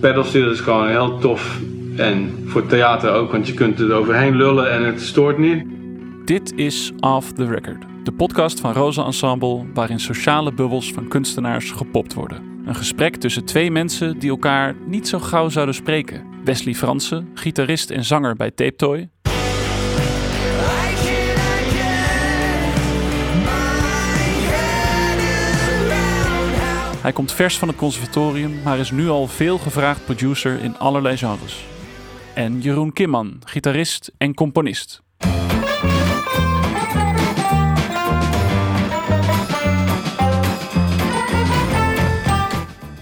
pedalsteel is gewoon heel tof. En voor theater ook, want je kunt er overheen lullen en het stoort niet. Dit is Off the Record, de podcast van Rosa Ensemble waarin sociale bubbels van kunstenaars gepopt worden. Een gesprek tussen twee mensen die elkaar niet zo gauw zouden spreken. Wesley Fransen, gitarist en zanger bij Tape Toy. Hij komt vers van het conservatorium, maar is nu al veel gevraagd producer in allerlei genres. En Jeroen Kimman, gitarist en componist.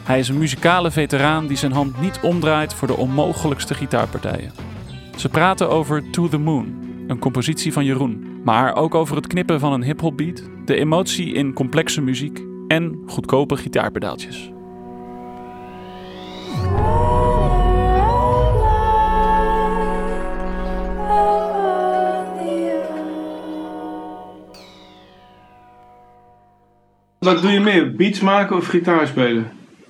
Hij is een muzikale veteraan die zijn hand niet omdraait voor de onmogelijkste gitaarpartijen. Ze praten over To the Moon, een compositie van Jeroen, maar ook over het knippen van een hip-hop beat, de emotie in complexe muziek en goedkope gitaarpedaaltjes. Wat doe je meer, beats maken of gitaar spelen?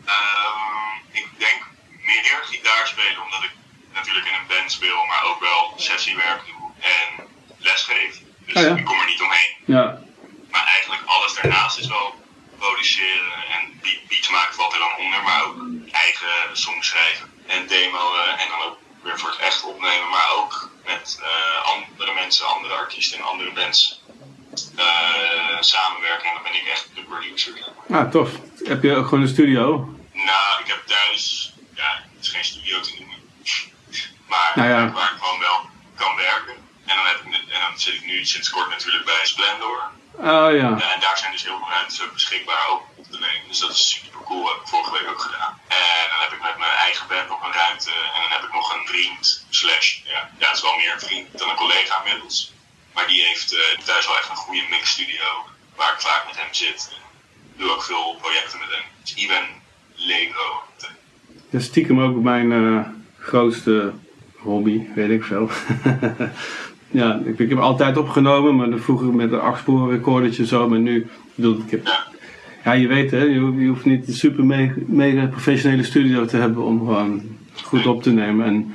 Ehm, ik denk meer gitaar spelen, omdat ik natuurlijk in een band speel, maar ook wel sessiewerk doe en lesgeef. Dus Ah, ja. ik kom er niet omheen. Ja. Maar eigenlijk alles daarnaast is wel produceren en be- beats maken valt er dan onder, maar ook eigen songs schrijven en demoen en dan ook weer voor het echt opnemen, maar ook met eh, andere mensen, andere artiesten en andere bands eh, samenwerken en dan ben ik echt de producer. Ah, tof. Heb je ook gewoon een studio? Nou, ik heb thuis, ja, het is geen studio te noemen, maar Nou ja. waar ik gewoon wel kan werken. En dan, heb ik, en dan zit ik nu sinds kort natuurlijk bij Splendor. Oh ja. En daar zijn dus heel veel ruimtes beschikbaar ook op te nemen. Dus dat is super cool. Dat heb ik vorige week ook gedaan. En dan heb ik met mijn eigen band nog een ruimte. En dan heb ik nog een vriend, slash, ja, ja het is wel meer een vriend dan een collega inmiddels. Maar die heeft eh, thuis wel echt een goede mixstudio. Waar ik vaak met hem zit. En doe ook veel projecten met hem. Dus Ivan Lego. Dat is stiekem ook mijn eh, grootste hobby, weet ik veel. ja, ik, heb altijd opgenomen, maar vroeger met een achtsporen recordertje en zo. Maar nu, bedoel, ik heb, Ja. je weet hè, je, hoeft- niet een super mega, professionele studio te hebben om gewoon goed op te nemen. En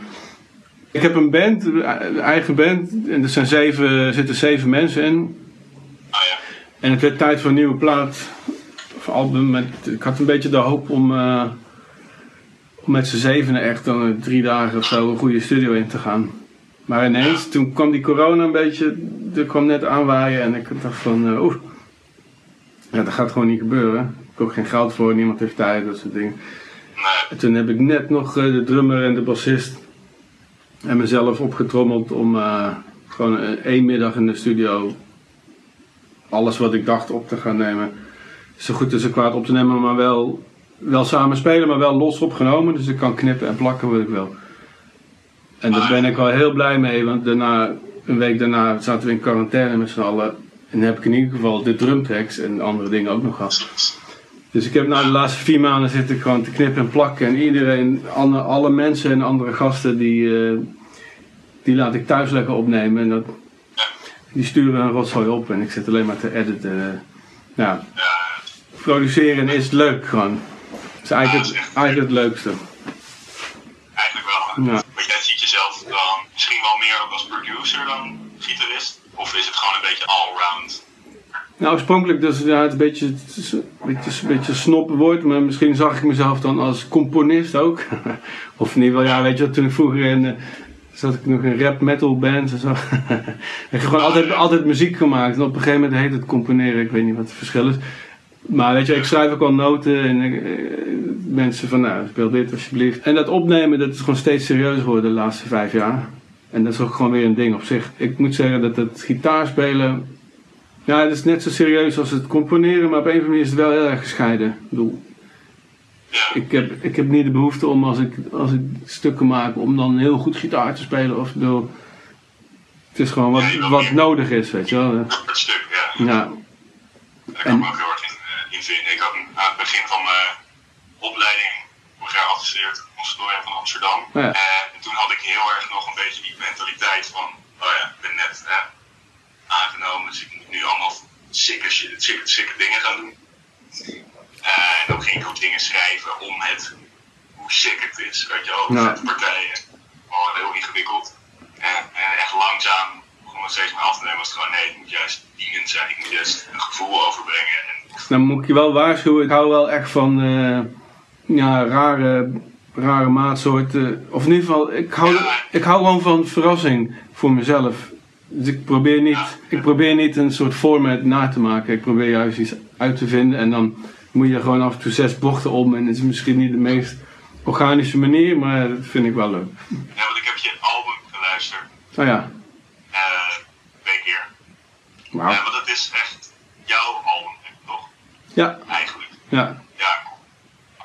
ik heb een band, een eigen band, en er zijn zeven, zitten zeven mensen in. En het werd tijd voor een nieuwe plaat of album. Met, ik had een beetje de hoop om, eh, om met z'n zevenen echt dan drie dagen of zo een goede studio in te gaan. Maar ineens, toen kwam die corona een beetje, er kwam net aanwaaien en ik dacht van, eh, oeh, ja, dat gaat gewoon niet gebeuren. Ik heb ook geen geld voor, niemand heeft tijd, dat soort dingen. En toen heb ik net nog eh, de drummer en de bassist en mezelf opgetrommeld om eh, gewoon één middag in de studio alles wat ik dacht op te gaan nemen. Zo goed als ik kwaad op te nemen, maar wel, wel samen spelen, maar wel los opgenomen. Dus ik kan knippen en plakken wat ik wil. En daar ben ik wel heel blij mee, want daarna, een week daarna zaten we in quarantaine met z'n allen. En dan heb ik in ieder geval de drumtracks en andere dingen ook nog gehad. Dus ik heb na de laatste vier maanden zitten gewoon te knippen en plakken. En iedereen, alle, alle mensen en andere gasten, die, eh, die laat ik thuis lekker opnemen. En dat, die sturen een rotzooi op en ik zit alleen maar te editen. Ja, Ja, produceren is leuk gewoon. Dat is eigenlijk het, eigenlijk het leukste. eigenlijk wel. Ja. Maar jij ziet jezelf dan misschien wel meer ook als producer dan gitarist? Of is het gewoon een beetje allround? Nou, oorspronkelijk, dus, ja, het is beetje, het een beetje, een beetje een snoppenwoord, maar misschien zag ik mezelf dan als componist ook. of in ieder geval, ja, weet je, toen ik vroeger in, eh, zat ik nog in rap metal bands en zo. ik heb gewoon altijd, altijd muziek gemaakt en op een gegeven moment heet het componeren, ik weet niet wat het verschil is. Maar weet je, ik schrijf ook al noten en eh, mensen van, nou, speel dit alsjeblieft. En dat opnemen, dat is gewoon steeds serieuzer geworden de laatste vijf jaar. En dat is ook gewoon weer een ding op zich. Ik moet zeggen dat het gitaarspelen, ja, het is net zo serieus als het componeren, maar op een of andere manier is het wel heel erg gescheiden. Ik bedoel, ik heb, ik heb niet de behoefte om als ik, als ik stukken maak, om dan heel goed gitaar te spelen. Of bedoel, het is gewoon wat, wat nodig is, weet je wel. dat stuk, ja. Ja, Daar kan ik me ook heel erg in, in vinden. Ik had aan het begin van mijn opleiding vorig jaar afgestudeerd op het conservatorium van Amsterdam. Oh ja. En toen had ik heel erg nog een beetje die mentaliteit van, oh ja, ik ben net hè, aangenomen, dus ik moet nu allemaal sikke, sikke, sikke dingen gaan doen. Eh, en dan ging ik ook dingen schrijven om het hoe sick het is. Weet je wel, Ja. vette partijen. Gewoon heel ingewikkeld. En, en echt langzaam begon het steeds meer af te nemen. Was het gewoon nee, het moet juist dienend zijn. Ik moet juist een gevoel overbrengen. En Dan moet ik je wel waarschuwen. Ik hou wel echt van eh, ja, rare, rare maatsoorten. Of in ieder geval, ik hou, ik hou gewoon van verrassing voor mezelf. Dus ik probeer, niet, ik probeer niet een soort format na te maken. Ik probeer juist iets uit te vinden. En dan moet je gewoon af en toe zes bochten om. En het is misschien niet de meest organische manier, maar dat vind ik wel leuk. ja, want ik heb je album geluisterd. Oh ja, twee keer. wauw. Ja, want dat is echt jouw album, toch? Ja, Eigenlijk. ja. Ja, cool.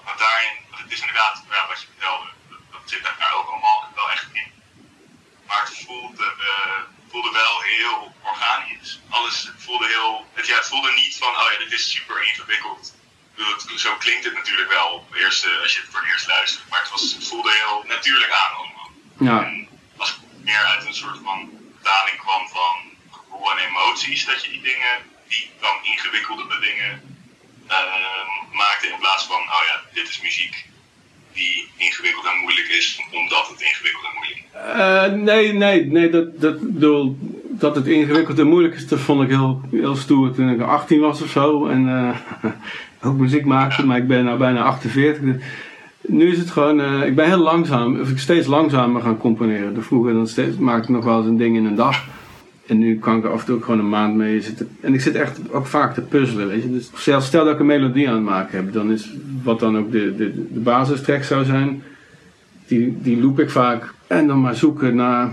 Want daarin, want het is inderdaad, ja, wat je vertelde, dat, dat zit daar ook allemaal wel echt in. Maar het voelde, eh, voelde wel heel organisch. Alles voelde heel, het, ja, het voelde niet van, oh ja, dit is super ingewikkeld. Het- Zo klinkt het natuurlijk wel op het eerste, als je het voor het eerst luistert. Maar het, was, het voelde heel natuurlijk aan allemaal. Ja, En als het meer uit een soort van vertaling kwam van gevoel en emoties, dat je die dingen, die dan ingewikkelde dingen ehm, maakte in plaats van, oh ja, dit is muziek die ingewikkeld en moeilijk is, omdat het ingewikkeld en moeilijk is. Eh, nee, nee, nee, dat, dat, bedoel, dat het ingewikkeld en moeilijk is, dat vond ik heel, heel stoer toen ik 18 was of zo. En eh, ook muziek maakte, maar ik ben nou bijna 48. Dus Nu is het gewoon, eh, ik ben heel langzaam, of ik steeds langzamer gaan componeren. De vroeger dan maakte ik nog wel eens een ding in een dag. En nu kan ik er af en toe gewoon een maand mee zitten. En ik zit echt ook vaak te puzzelen, weet je. Dus zelfs stel dat ik een melodie aan het maken heb, dan is wat dan ook de, de, de basistrack zou zijn, die, die loop ik vaak. En dan maar zoeken naar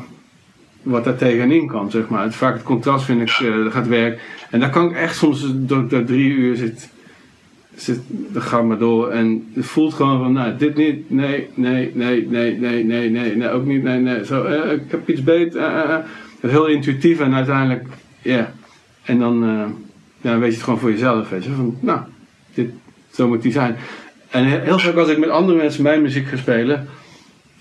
wat daar tegenin kan, zeg maar. Vaak het contrast vind ik, dat gaat werken. En dan kan ik echt soms, door ik daar drie uur zit, zit dat gaat maar door. En het voelt gewoon van, nou, dit niet, nee, nee, nee, nee, nee, nee, nee, nee, ook niet, nee, nee. Zo, eh, ik heb iets beter. eh, heel intuïtief en uiteindelijk, ja. En dan, eh, ja, weet je het gewoon voor jezelf, weet. Van, nou, dit, zo moet die zijn. En heel, vaak als ik met andere mensen mijn muziek ga spelen,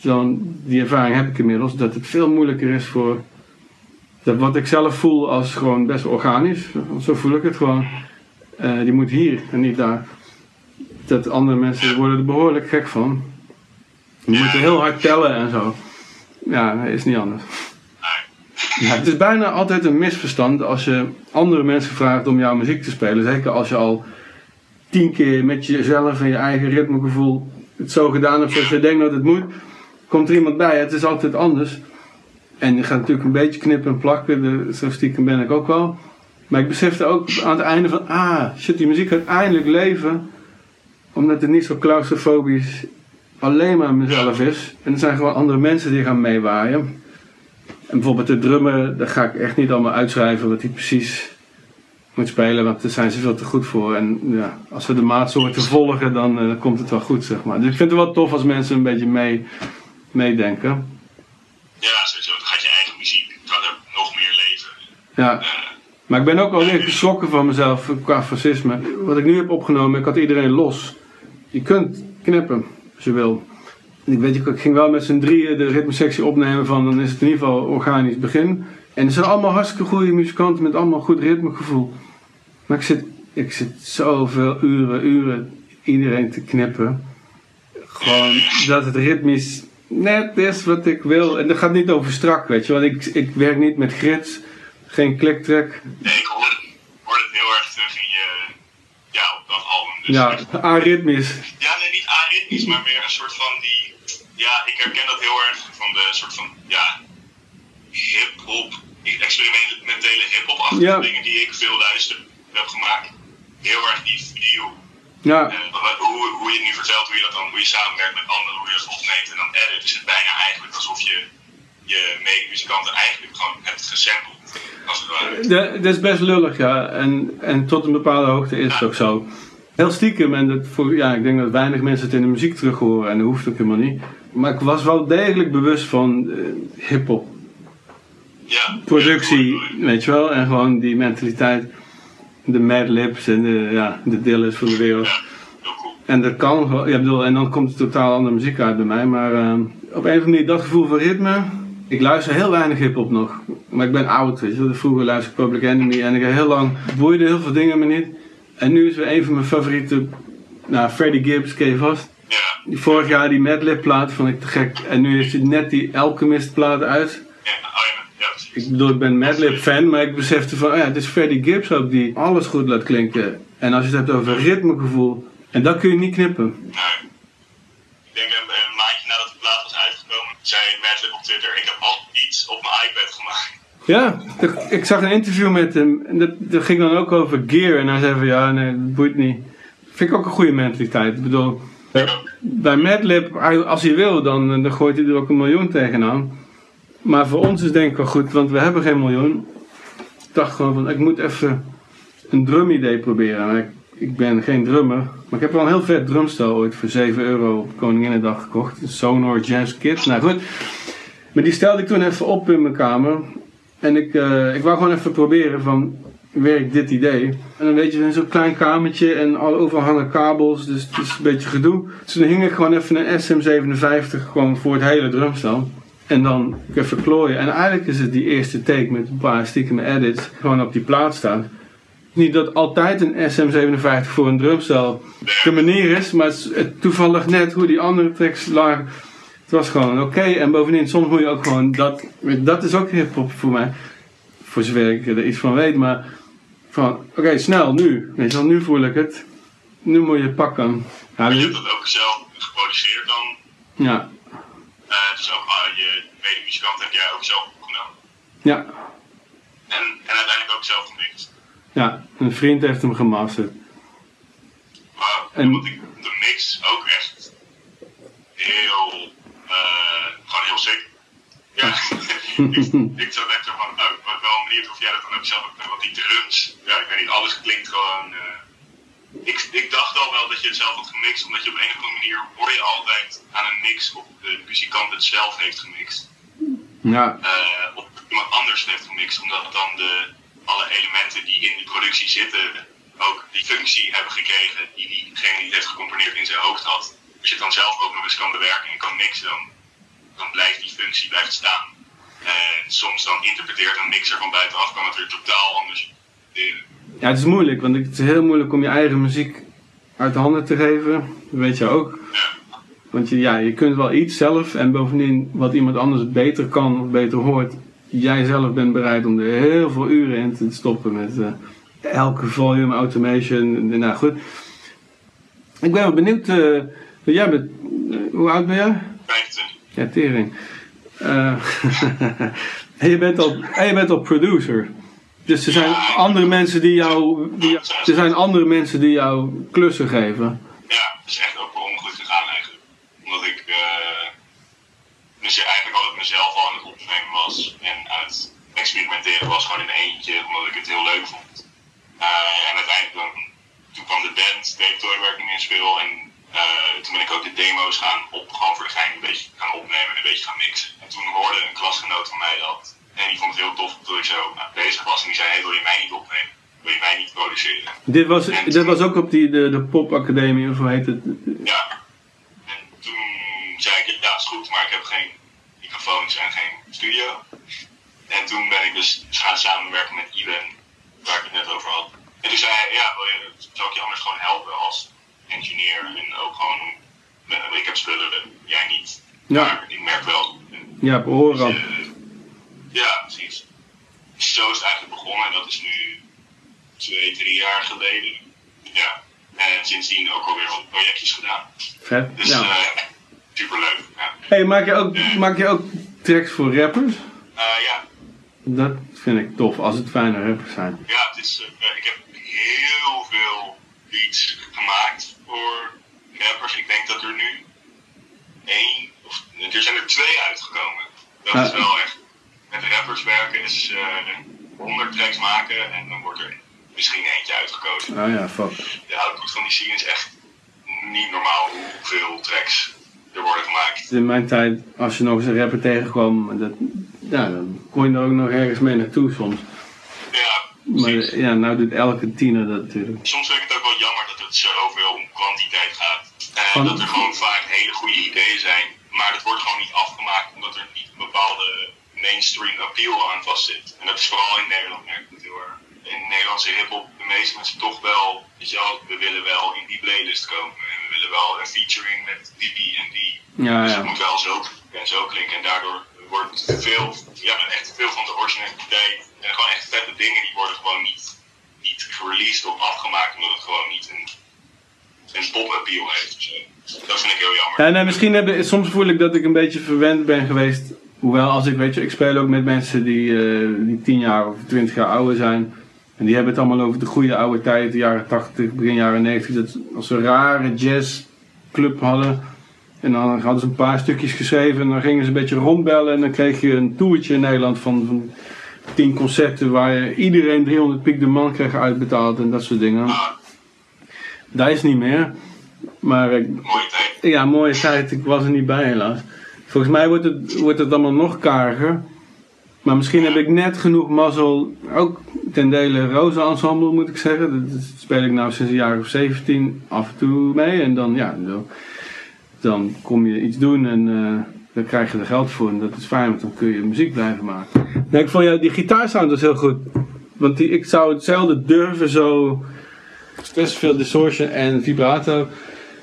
dan, die ervaring heb ik inmiddels, dat het veel moeilijker is voor dat wat ik zelf voel als gewoon best organisch. Zo voel ik het gewoon. Eh, die moet hier en niet daar. Dat andere mensen worden er behoorlijk gek van. Je moet er heel hard tellen en zo. Ja, is niet anders. Ja, het is bijna altijd een misverstand als je andere mensen vraagt om jouw muziek te spelen. Zeker als je al tien keer met jezelf en je eigen ritmegevoel het zo gedaan hebt zoals je denkt dat het moet. Komt er iemand bij, het is altijd anders. En je gaat natuurlijk een beetje knippen en plakken, de, zo stiekem ben ik ook wel. Maar ik besefte ook aan het einde van, ah, shit, die muziek gaat eindelijk leven. Omdat het niet zo claustrofobisch alleen maar mezelf is. En er zijn gewoon andere mensen die gaan meewaaien. En bijvoorbeeld de drummer, daar ga ik echt niet allemaal uitschrijven wat hij precies moet spelen, want daar zijn ze veel te goed voor. En ja, als we de maatsoorten volgen, dan eh, komt het wel goed, zeg maar. Dus ik vind het wel tof als mensen een beetje mee, meedenken. Ja, sowieso. Dan gaat je eigen muziek, er nog meer leven. Ja. Eh, Maar ik ben ook alweer geschrokken van mezelf qua fascisme. Wat ik nu heb opgenomen, ik had iedereen los. Je kunt knippen, als je wil. Ik weet, ik ging wel met z'n drieën de ritmesectie opnemen van, dan is het in ieder geval organisch begin. En er zijn allemaal hartstikke goede muzikanten met allemaal goed ritmegevoel. Maar ik zit, ik zit zoveel uren, uren iedereen te knippen. Gewoon dat het ritmisch net is wat ik wil. En dat gaat niet over strak, weet je. Want ik, ik werk niet met grits, geen kliktrek. nee, ik hoorde, hoorde het heel erg terug in je, ja, op dat album. Dus Ja, aritmisch. Ja, nee, niet aritmisch, maar meer een soort van die. Ja, ik herken dat heel erg van de soort van. Ja, hip-hop. Experimentele hip-hop-achtige Ja. dingen die ik veel luister heb gemaakt. Heel erg die video. Ja, En wat- hoe, hoe je het nu vertelt, hoe je dat dan, hoe je samenwerkt met anderen, hoe je dat opneemt en dan edit. Dus het bijna eigenlijk alsof je je medemuzikanten eigenlijk gewoon hebt gesampled. Als het ware. de- dat is best lullig, ja. En, en tot een bepaalde hoogte is het ook zo. Heel stiekem, en dat voor, ja, ik denk dat weinig mensen het in de muziek terug horen en dat hoeft ook helemaal niet. Maar ik was wel degelijk bewust van eh, hip-hop Ja. productie, weet je wel. En gewoon die mentaliteit, de Mad Libs en de, ja, de Dillers van de wereld. En dat kan gewoon, ja, bedoel, en dan komt er totaal andere muziek uit bij mij. Maar eh, op een of andere manier, dat gevoel van ritme. Ik luister heel weinig hip-hop nog. Maar ik ben oud, weet je wel. Vroeger luisterde ik Public Enemy en ik heb heel lang boeide heel veel dingen me niet. En nu is weer een van mijn favoriete, nou, Freddie Gibbs, ken je vast. Ja, vorig jaar die Madlib plaat vond ik te gek. En nu is het net die Alchemist plaat uit. ja, oh ja. Ik bedoel, ik ben Madlib fan, maar ik besefte van, oh ja, het is Freddie Gibbs ook die alles goed laat klinken. En als je het hebt over ritmegevoel, en dat kun je niet knippen. Nee. Ik denk een, een maandje nadat de plaat was uitgekomen, zei Madlib op Twitter, ik heb al iets op mijn iPad gemaakt. Ja, ik- ik zag een interview met hem en dat, dat ging dan ook over gear. En hij zei van, ja, nee, dat boeit niet. Vind ik ook een goede mentaliteit. Ik bedoel, bij Madlib, als hij wil, dan, dan gooit hij er ook een miljoen tegenaan. Maar voor ons is denk ik wel goed, want we hebben geen miljoen. Ik dacht gewoon van, ik moet even een drumidee proberen. Ik, ik ben geen drummer. Maar ik heb wel een heel vet drumstel ooit voor 7 euro op Koninginnedag gekocht. Een Sonor Jazz Kit. Nou goed. Maar die stelde ik toen even op in mijn kamer. En ik, eh, ik wou gewoon even proberen van, werkt dit idee? En dan weet je, zo'n klein kamertje en al overal hangen kabels, dus het is een beetje gedoe. Dus dan hing ik gewoon even een SM57 gewoon voor het hele drumstel. En dan even klooien. En eigenlijk is het die eerste take met een paar stiekem edits gewoon op die plaat staan. Niet dat altijd een SM57 voor een drumstel de manier is, maar het toevallig net hoe die andere tracks lagen. Het was gewoon oké. En bovendien, soms moet je ook gewoon dat. Dat is ook hip-hop voor mij. Voor zover ik er iets van weet, maar van oké, snel, nu. Weet je wel, nu voel ik het. Nu moet je het pakken. Ja, Je nu- hebt dat ook zelf geproduceerd dan. ja, dus ook ah, je medemuzikant heb jij ook zelf opgenomen. ja, En, en uiteindelijk ook zelf gemixt. ja. Een vriend heeft hem gemasterd. Wauw, En- want ik de mix ook echt heel, gewoon heel sick. Ja, ik, ik zat echt zo van, oh, ik ben wel benieuwd of jij dat dan ook zelf hebt. Want die drums, ja, ik weet niet, alles klinkt gewoon. eh, ik, ik dacht al wel dat je het zelf had gemixt, omdat je op een of andere manier hoor je altijd aan een mix of de muzikant het zelf heeft gemixt. Ja, eh, of iemand anders heeft gemixt, omdat dan de, alle elementen die in die productie zitten ook die functie hebben gekregen die diegene die het heeft gecomponeerd in zijn hoofd had. Als je het dan zelf ook nog eens kan bewerken en kan mixen, dan, dan blijft die functie blijft staan. En soms dan interpreteert een mixer van buitenaf kan het weer totaal anders ja, het is moeilijk, want het is heel moeilijk om je eigen muziek uit handen te geven. Dat weet je ook. Ja, Want je, ja, je kunt wel iets zelf en bovendien wat iemand anders beter kan of beter hoort. Jij zelf bent bereid om er heel veel uren in te stoppen met eh, elke volume automation. Nou goed. Ik ben wel benieuwd. eh, jij bent, eh, hoe oud ben jij? 25. Ja, tering. Eh, en, je bent al, en je bent al producer. Dus er zijn andere mensen die jou. Die, er zijn andere mensen die jou klussen geven. Ja, het is echt ook per ongeluk gegaan eigenlijk. Omdat ik eh dus eigenlijk altijd mezelf al aan het opnemen was en aan het experimenteren was gewoon in een eentje, omdat ik het heel leuk vond. En uiteindelijk toen kwam de band, Toy waar ik in speel en eh, toen ben ik ook de demo's gaan op, gewoon voor de gein een beetje gaan opnemen en een beetje gaan mixen. En toen hoorde een klasgenoot van mij dat en die vond het heel tof dat ik zo nou, bezig was en die zei, hey, wil je mij niet opnemen? Wil je mij niet produceren? Dit was, dit was ook op die, de, de popacademie, of hoe heet het? Ja. En toen zei ik, ja, is goed, maar ik heb geen microfoons en geen studio. En toen ben ik dus gaan samenwerken met Iben, waar ik het net over had. En toen zei hij, ja, wil je, zou ik je anders gewoon helpen als engineer en ook gewoon, eh, ik heb spullen, jij niet. Ja. Maar ik merk wel, Ja, op oren. eh, ja, precies. Zo is het eigenlijk begonnen en dat is nu twee, drie jaar geleden. Ja. En sindsdien ook alweer wat projectjes gedaan. Vet. Dus Ja. eh superleuk. Ja. Hey, maak, je ook, maak je ook tracks voor rappers? Eh, ja. Dat vind ik tof, als het fijne rappers zijn. ja, het is, eh, ik heb heel veel beats gemaakt voor rappers. Ik denk dat er nu één, of er zijn er twee uitgekomen. Dat is wel echt. Met rappers werken is eh 100 tracks maken en dan wordt er misschien eentje uitgekozen. Oh ja, fuck. De output van die scene is echt niet normaal hoeveel tracks er worden gemaakt. In mijn tijd, als je nog eens een rapper tegenkwam, dat, ja, dan kon je er ook nog ergens mee naartoe soms. Ja, Maar ja, nou doet elke tiener dat natuurlijk. Soms vind ik het ook wel jammer dat het zoveel om kwantiteit gaat. En Van- dat er gewoon vaak hele goede ideeën zijn. Maar het wordt gewoon niet afgemaakt omdat er niet een bepaalde mainstream appeal aan vastzit. En dat is vooral in Nederland, merk ik heel erg. In Nederlandse hiphop, de meeste mensen toch wel, weet je wel, we willen wel in die playlist komen. En we willen wel een featuring met die en die. Ja, dus ja. het moet wel zo en zo klinken. En daardoor wordt veel, ja, echt veel van de originaliteit en gewoon echt vette dingen, die worden gewoon niet, niet gereleased of afgemaakt, omdat het gewoon niet een, een pop-appeal heeft. of zo. Dat vind ik heel jammer. Ja, nee, misschien hebben, soms voel ik dat ik een beetje verwend ben geweest. Hoewel, als ik weet je, ik speel ook met mensen die, eh, die 10 jaar of 20 jaar ouder zijn. En die hebben het allemaal over de goede oude tijd, de jaren 80, begin jaren 90. Dat als ze een rare jazzclub hadden. En dan hadden ze een paar stukjes geschreven en dan gingen ze een beetje rondbellen. En dan kreeg je een toertje in Nederland van, van 10 concerten waar je iedereen 300 piek de man kreeg uitbetaald en dat soort dingen. Dat is niet meer. Maar ik. Ja, mooie tijd. Ik was er niet bij helaas. Volgens mij wordt het, wordt het allemaal nog kariger. Maar misschien heb ik net genoeg mazzel. Ook ten dele Rosa Ensemble moet ik zeggen. Dat speel ik nou sinds een jaar of 17 af en toe mee. En dan, ja, dan kom je iets doen en eh, dan krijg je er geld voor. En dat is fijn, want dan kun je muziek blijven maken. Nee, ik vond jou, die gitaarsound was heel goed. Want die, ik zou hetzelfde durven zo... Best veel distortion en vibrato.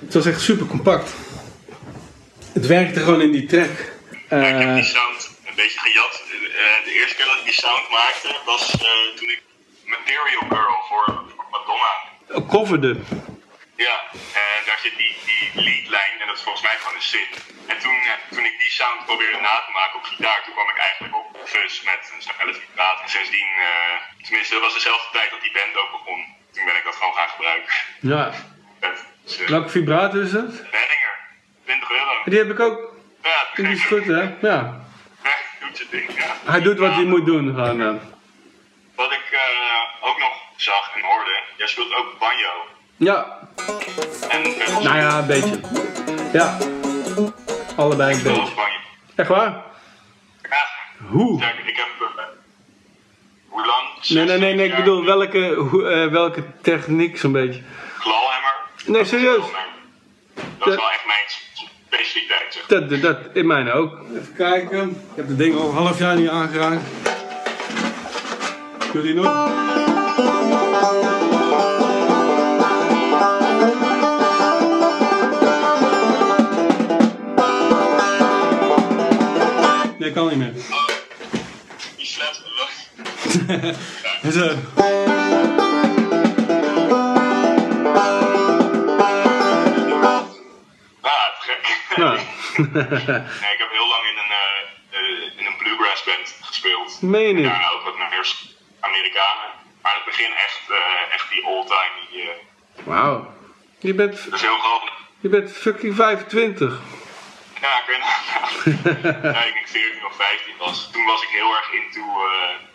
Het was echt super compact. Het werkte gewoon in die track. Ik heb Eh, die sound een beetje gejat. Eh, de eerste keer dat ik die sound maakte was eh, toen ik Material Girl voor, voor Madonna. coverde. Ja, en daar zit die, die leadlijn en dat is volgens mij gewoon een synth. En toen, toen ik die sound probeerde na te maken op gitaar, toen kwam ik eigenlijk op fuzz met een snelle vibraat. En sindsdien, tenminste dat was dezelfde tijd dat die band ook begon. Toen ben ik dat gewoon gaan gebruiken. Ja. Welke vibrato is dat? Behringer, 20 euro. Die heb ik ook. Ja, Die is goed, hè? Ja. Ja, doet ding, ja. Hij doet wat hij moet doen. Gewoon, eh. Wat ik eh, ook nog zag en hoorde, jij speelt ook banjo. Ja. En. Nou ja, een beetje. Ja. Allebei een beetje. banjo. Echt waar? Ja, Hoe? Ik heb. eh, hoe lang? Nee, nee, nee, nee. Ik 16 bedoel, welke, hoe, eh, welke techniek zo'n beetje? Clawhammer. Nee, serieus? Dat is wel echt mijn specialiteit, zeg. Dat, dat, dat in mijne ook. Even kijken. Ik heb het ding al een half jaar niet aangeraakt. Doe die nog? Nee, kan niet meer. Die slaat Zo. Nee, ik heb heel lang in een, eh, in een bluegrass band gespeeld. meen niet? Daarna ook wat meer Amerikanen. Maar in het begin echt, eh, echt die eh, Wauw. Je bent, dat is heel grappig. je bent fucking 25. Ja, ik weet ja, ik denk 14 of 15 was. Toen was ik heel erg into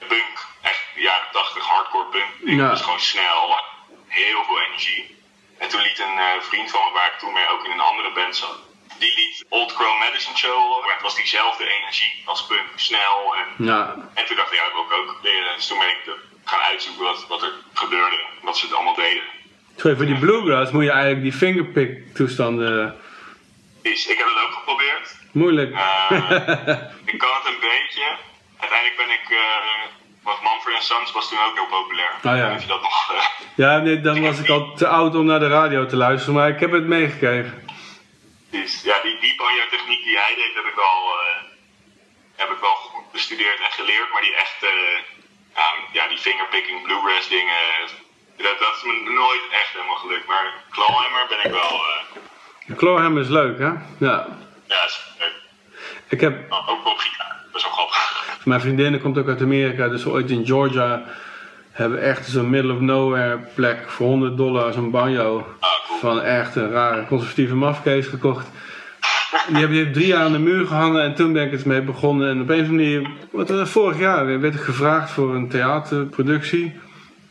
punk. Echt de jaren 80 hardcore punk. Ik Ja. was gewoon snel, heel veel energie. En toen liet een vriend van me, waar ik toen mee ook in een andere band zat, die liet Old Crow Medicine Show. Maar het was diezelfde energie als punk, snel. En, Ja. en toen dacht ik, ja, dat wil ik ook leren. Dus toen ben ik eh, gaan uitzoeken wat, wat er gebeurde, wat ze het allemaal deden. Sorry, voor die bluegrass moet je eigenlijk die fingerpick toestanden... Dus ik heb het ook geprobeerd. Moeilijk. Eh, ik kan het een beetje. Uiteindelijk ben ik. eh want Manfred Sons was toen ook heel populair. ja. Niet of je dat nog. eh, Ja, nee, dan was ik al te oud om naar de radio te luisteren, maar ik heb het meegekregen. Ja, die, die banjo-techniek die hij deed, heb ik wel. eh, heb ik wel goed bestudeerd en geleerd. Maar die echte. ja, ja, die fingerpicking bluegrass dingen. Dat, dat is me nooit echt helemaal gelukt. Maar Clawhammer ben ik wel. eh Clawhammer is leuk, hè? Ja. ja, is, eh, Ik heb, ook op gitaar. Dat is wel grappig. mijn vriendin komt ook uit Amerika, dus ooit in Georgia hebben echt zo'n middle of nowhere plek voor 100 dollar zo'n banjo. Ah. Van echt een rare conservatieve mafkees gekocht. Die heb je drie jaar aan de muur gehangen en toen ben ik het mee begonnen. En op een of andere manier, het, vorig jaar werd ik gevraagd voor een theaterproductie.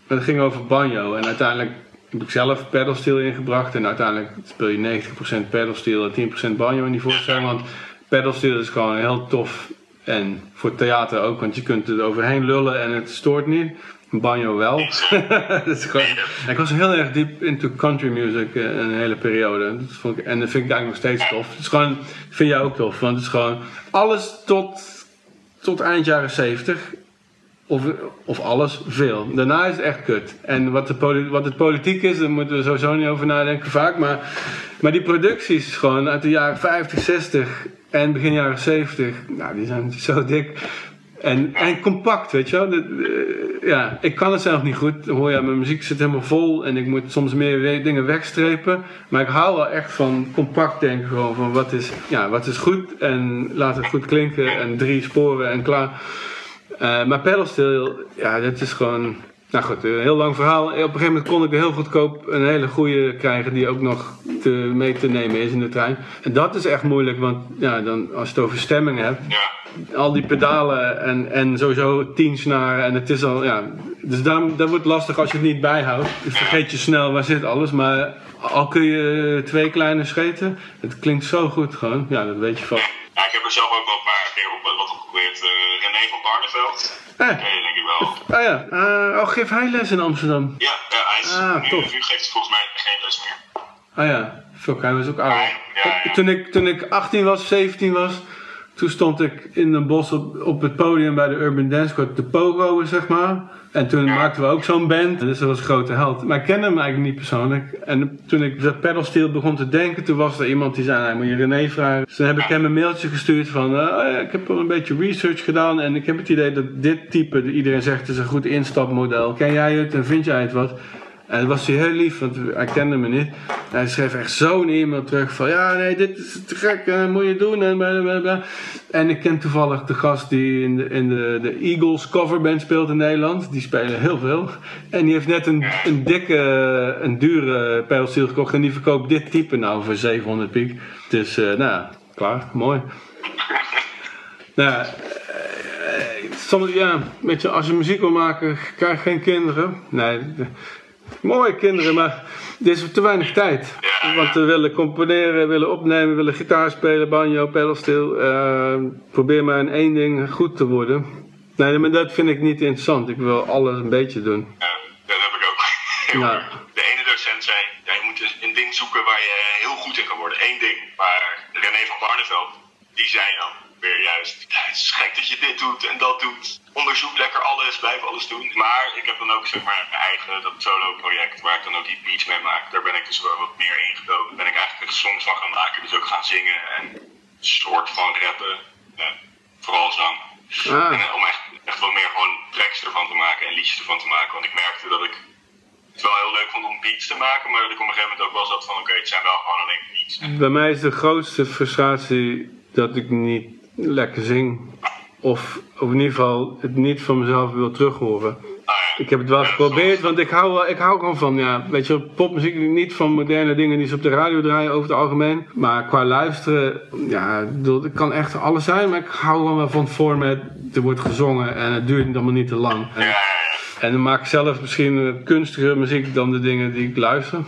En dat ging over banjo. En uiteindelijk heb ik zelf pedalsteel ingebracht. En uiteindelijk speel je 90% pedalsteel en 10% banjo in die voorstelling. Want pedalsteel is gewoon heel tof. En voor theater ook, want je kunt er overheen lullen en het stoort niet. Banjo wel. gewoon, ik was heel erg diep into country music eh, een hele periode. Dat vond ik, en dat vind ik eigenlijk nog steeds tof. Het is gewoon, vind jij ook tof. Want het is gewoon alles tot, tot eind jaren 70 of, of alles, veel. Daarna is het echt kut. En wat, de wat het politiek is, daar moeten we sowieso niet over nadenken vaak. Maar, maar die producties gewoon uit de jaren 50, 60 en begin jaren 70, nou, die zijn zo dik. En, en compact, weet je wel. Eh, ja, ik kan het zelf niet goed. Hoor je, mijn muziek zit helemaal vol en ik moet soms meer dingen wegstrepen. Maar ik hou wel echt van compact denken gewoon van wat is, ja, wat is goed en laat het goed klinken en drie sporen en klaar. Eh, maar pedalsteel, ja, dat is gewoon... Nou goed, een heel lang verhaal. Op een gegeven moment kon ik heel goedkoop een hele goede krijgen die ook nog te, mee te nemen is in de trein. En dat is echt moeilijk, want ja, dan, als je het over stemming hebt, Ja. al die pedalen en, en sowieso tien snaren en het is al, ja, dus daarom, dat wordt lastig als je het niet bijhoudt. Je vergeet je snel waar zit alles, maar al kun je twee kleine scheten, het klinkt zo goed gewoon, ja, dat weet je van. Ja, ik heb er zelf ook wel een paar keer op, wat geprobeerd. Eh, René van Barneveld. Eh, Ken je denk ik wel. oh ja, eh, oh, geef hij les in Amsterdam? Ja, ja hij is, Ah, nu, tof. nu geeft hij volgens mij geen les meer. Ah ja, fuck, hij was ook oud. Ja, ja, ja. Toen, ik, toen ik 18 was, 17 was, toen stond ik in een bos op, op het podium bij de Urban Dance Squad, de Pogo, zeg maar. En toen maakten we ook zo'n band, dus dat was een grote held. Maar ik kende hem eigenlijk niet persoonlijk. En toen ik dat pedalsteel begon te denken, toen was er iemand die zei, nou, moet je René vragen. Dus toen heb ik hem een mailtje gestuurd van, eh, oh ja, ik heb al een beetje research gedaan en ik heb het idee dat dit type, iedereen zegt, het is een goed instapmodel. Ken jij het en vind jij het wat? En dat was hij heel lief, want hij kende me niet. Hij schreef echt zo'n e-mail terug van... Ja, nee, dit is te gek, eh, moet je doen. En, blablabla. en ik ken toevallig de gast die in, de, in de, de Eagles coverband speelt in Nederland. Die spelen heel veel. En die heeft net een, een dikke, een dure pedalsteel gekocht. En die verkoopt dit type nou voor 700 piek. Dus, eh, nou klaar, mooi. nou eh, soms, ja, je, als je muziek wil maken, krijg je geen kinderen. Nee, mooie kinderen, maar er is te weinig tijd. Want we willen componeren, willen opnemen, willen gitaar spelen, banjo, pedalsteel. Eh, probeer maar in één ding goed te worden. Nee, maar dat vind ik niet interessant. Ik wil alles een beetje doen. Ja, dat heb ik ook. Ja. De ene docent zei, ja, je moet dus een ding zoeken waar je heel goed in kan worden. Eén ding. Maar René van Barneveld, die zei dan weer juist, ja, het is gek dat je dit doet en dat doet. Onderzoek lekker alles, blijf alles doen. Maar ik heb dan ook zeg maar mijn eigen dat solo project waar ik dan ook die beats mee maak. Daar ben ik dus wel wat meer ingedoken. Ben ik eigenlijk songs van gaan maken. Dus ook gaan zingen en een soort van rappen. Ja, vooral zang. Ah. En, eh, om echt, echt wat meer gewoon tracks ervan te maken en liedjes ervan te maken. Want ik merkte dat ik het wel heel leuk vond om beats te maken, maar dat ik op een gegeven moment ook wel zat van oké, het zijn wel gewoon alleen beats. Bij mij is de grootste frustratie dat ik niet lekker zing. Of, of in ieder geval het niet van mezelf wil terughoren. Ik heb het wel geprobeerd, want ik hou, ik hou gewoon van, ja, weet je, popmuziek niet van moderne dingen die ze op de radio draaien over het algemeen. Maar qua luisteren, ja, het kan echt alles zijn, maar ik hou gewoon wel van het format. Er wordt gezongen en het duurt allemaal niet te lang. En, en dan maak ik zelf misschien eh, kunstige muziek dan de dingen die ik luister.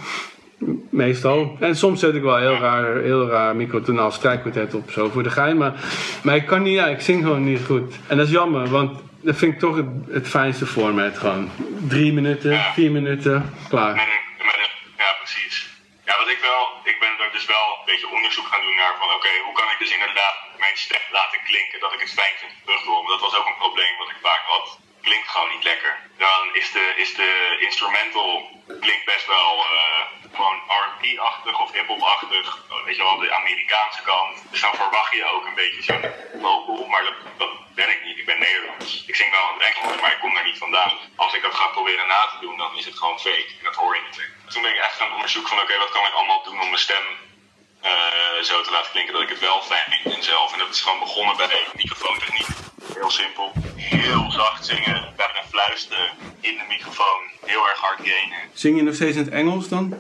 Meestal. En soms zet ik wel heel raar, heel raar microtonaal strijkkwartet op, zo voor de gein. Maar, maar ik kan niet, ja, ik zing gewoon niet goed. En dat is jammer, want dat vind ik toch het, het fijnste format. Gewoon drie minuten, vier minuten, klaar. Ja, precies. Ja, wat ik wel, ik ben er dus wel een beetje onderzoek gaan doen naar van oké, hoe kan ik dus inderdaad mijn stem laten klinken dat ik het fijn vind terug te horen. Want dat was ook een probleem wat ik vaak had. Klinkt gewoon niet lekker. Dan is de, is de instrumental klinkt best wel eh, gewoon R&B-achtig of hip-hop-achtig. Weet je wel, de Amerikaanse kant. Dus dan verwacht je ook een beetje zo'n vocal, maar dat, dat ben ik niet. Ik ben Nederlands. Ik zing wel in het Engels, maar ik kom daar niet vandaan. Als ik dat ga proberen na te doen, dan is het gewoon fake. En dat hoor je natuurlijk. Toen ben ik echt gaan onderzoeken van oké, wat kan ik allemaal doen om mijn stem eh, zo te laten klinken dat ik het wel fijn vind zelf. En dat is gewoon begonnen bij microfoontechniek. Heel simpel. Heel zacht zingen, bijna fluisteren in de microfoon. Heel erg hard gainen. Zing je nog steeds in het Engels dan?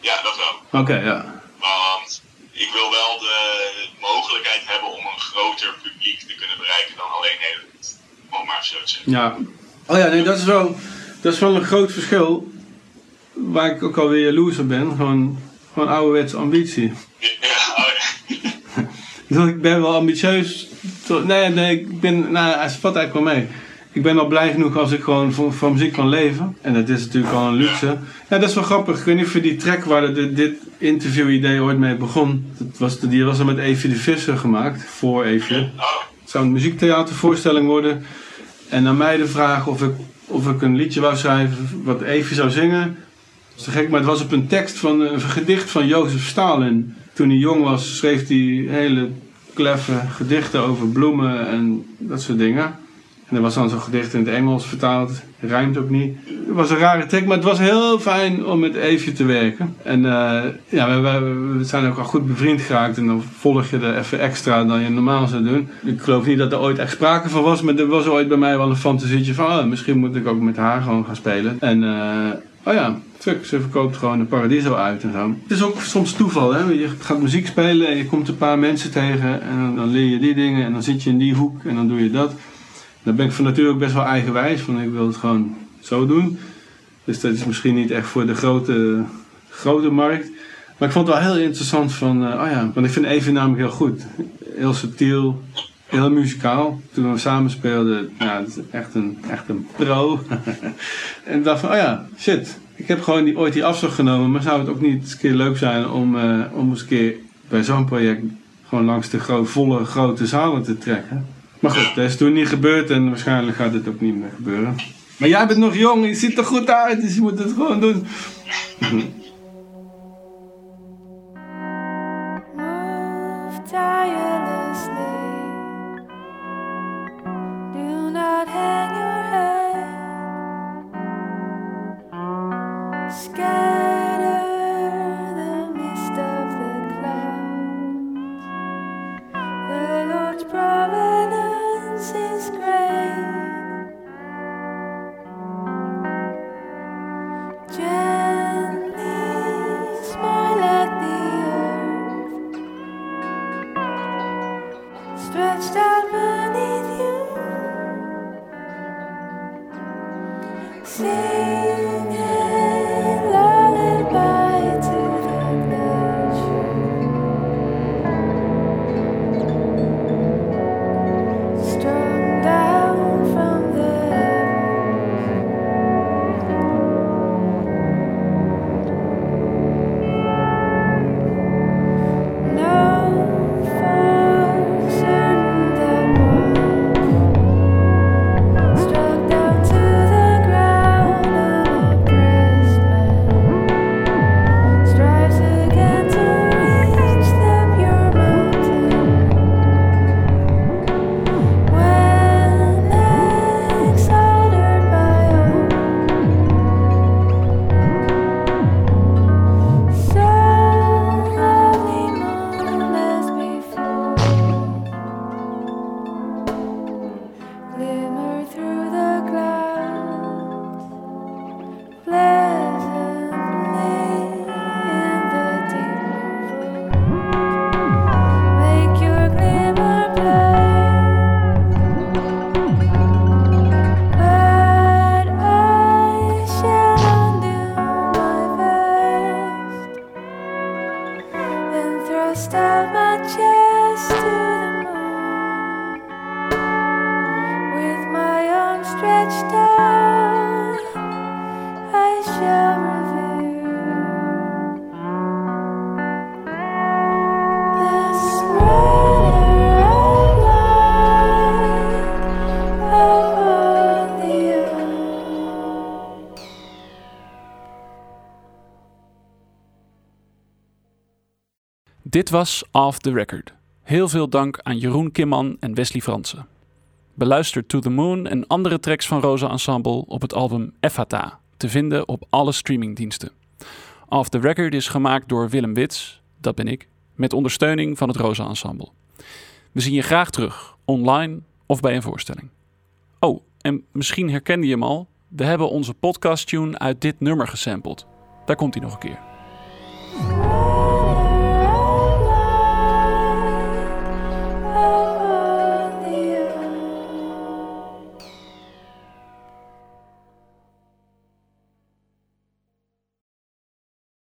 Ja, dat wel. Oké, ja. Want ik wil wel de mogelijkheid hebben om een groter publiek te kunnen bereiken dan alleen Nederland. Om maar zo te zeggen. Ja. Oh ja, nee, dat is wel, dat is wel een groot verschil. Waar ik ook alweer jaloers op ben. Gewoon, gewoon ouderwetse ambitie. Ja, oh ja. Ik ben wel ambitieus. Nee, nee, ik ben, nou, het valt eigenlijk wel mee. Ik ben al blij genoeg als ik gewoon van, muziek kan leven. En dat is natuurlijk al een luxe. Ja, dat is wel grappig. Ik weet niet of je die track waar de, dit interview-idee ooit mee begon. Dat was, die was er met Evie de Visser gemaakt. Voor Evie. Het zou een muziektheatervoorstelling worden. En aan mij de vraag of ik, of ik een liedje wou schrijven wat even zou zingen. Dat is te gek, maar het was op een tekst van een gedicht van Jozef Stalin. Toen hij jong was, schreef hij hele kleffe gedichten over bloemen en dat soort dingen. En er was dan zo'n gedicht in het Engels vertaald. Rijmt ook niet. Het was een rare tekst, maar het was heel fijn om met Eefje te werken. En uh, ja, we, we, zijn ook al goed bevriend geraakt. En dan volg je er even extra dan je normaal zou doen. Ik geloof niet dat er ooit echt sprake van was. Maar er was ooit bij mij wel een fantasietje van... Oh, misschien moet ik ook met haar gewoon gaan spelen. En... Uh, Oh ja, fuck, ze verkoopt gewoon een Paradiso uit en zo. Het is ook soms toeval, hè. Je gaat muziek spelen en je komt een paar mensen tegen en dan, leer je die dingen en dan zit je in die hoek en dan doe je dat. Dan ben ik van nature ook best wel eigenwijs, van ik wil het gewoon zo doen. Dus dat is misschien niet echt voor de grote, grote markt. Maar ik vond het wel heel interessant van, uh, oh ja, want ik vind Even namelijk heel goed. Heel subtiel, heel muzikaal. Toen we samen speelden, ja, het is echt een, echt een pro. en dacht van, oh ja, shit. Ik heb gewoon die, ooit die afslag genomen, maar zou het ook niet eens een keer leuk zijn om, uh, om eens een keer bij zo'n project gewoon langs de gro volle grote zalen te trekken. Maar goed, dat is toen niet gebeurd en waarschijnlijk gaat het ook niet meer gebeuren. Maar jij bent nog jong, je ziet er goed uit, dus je moet het gewoon doen. Dit was Off the Record. Heel veel dank aan Jeroen Kimman en Wesley Fransen. Beluister To The Moon en andere tracks van Rosa Ensemble op het album Effata, te vinden op alle streamingdiensten. Off the Record is gemaakt door Willem Wits, dat ben ik, met ondersteuning van het Rosa Ensemble. We zien je graag terug, online of bij een voorstelling. Oh, en misschien herkende je hem al, we hebben onze podcast tune uit dit nummer gesampled. Daar komt hij nog een keer.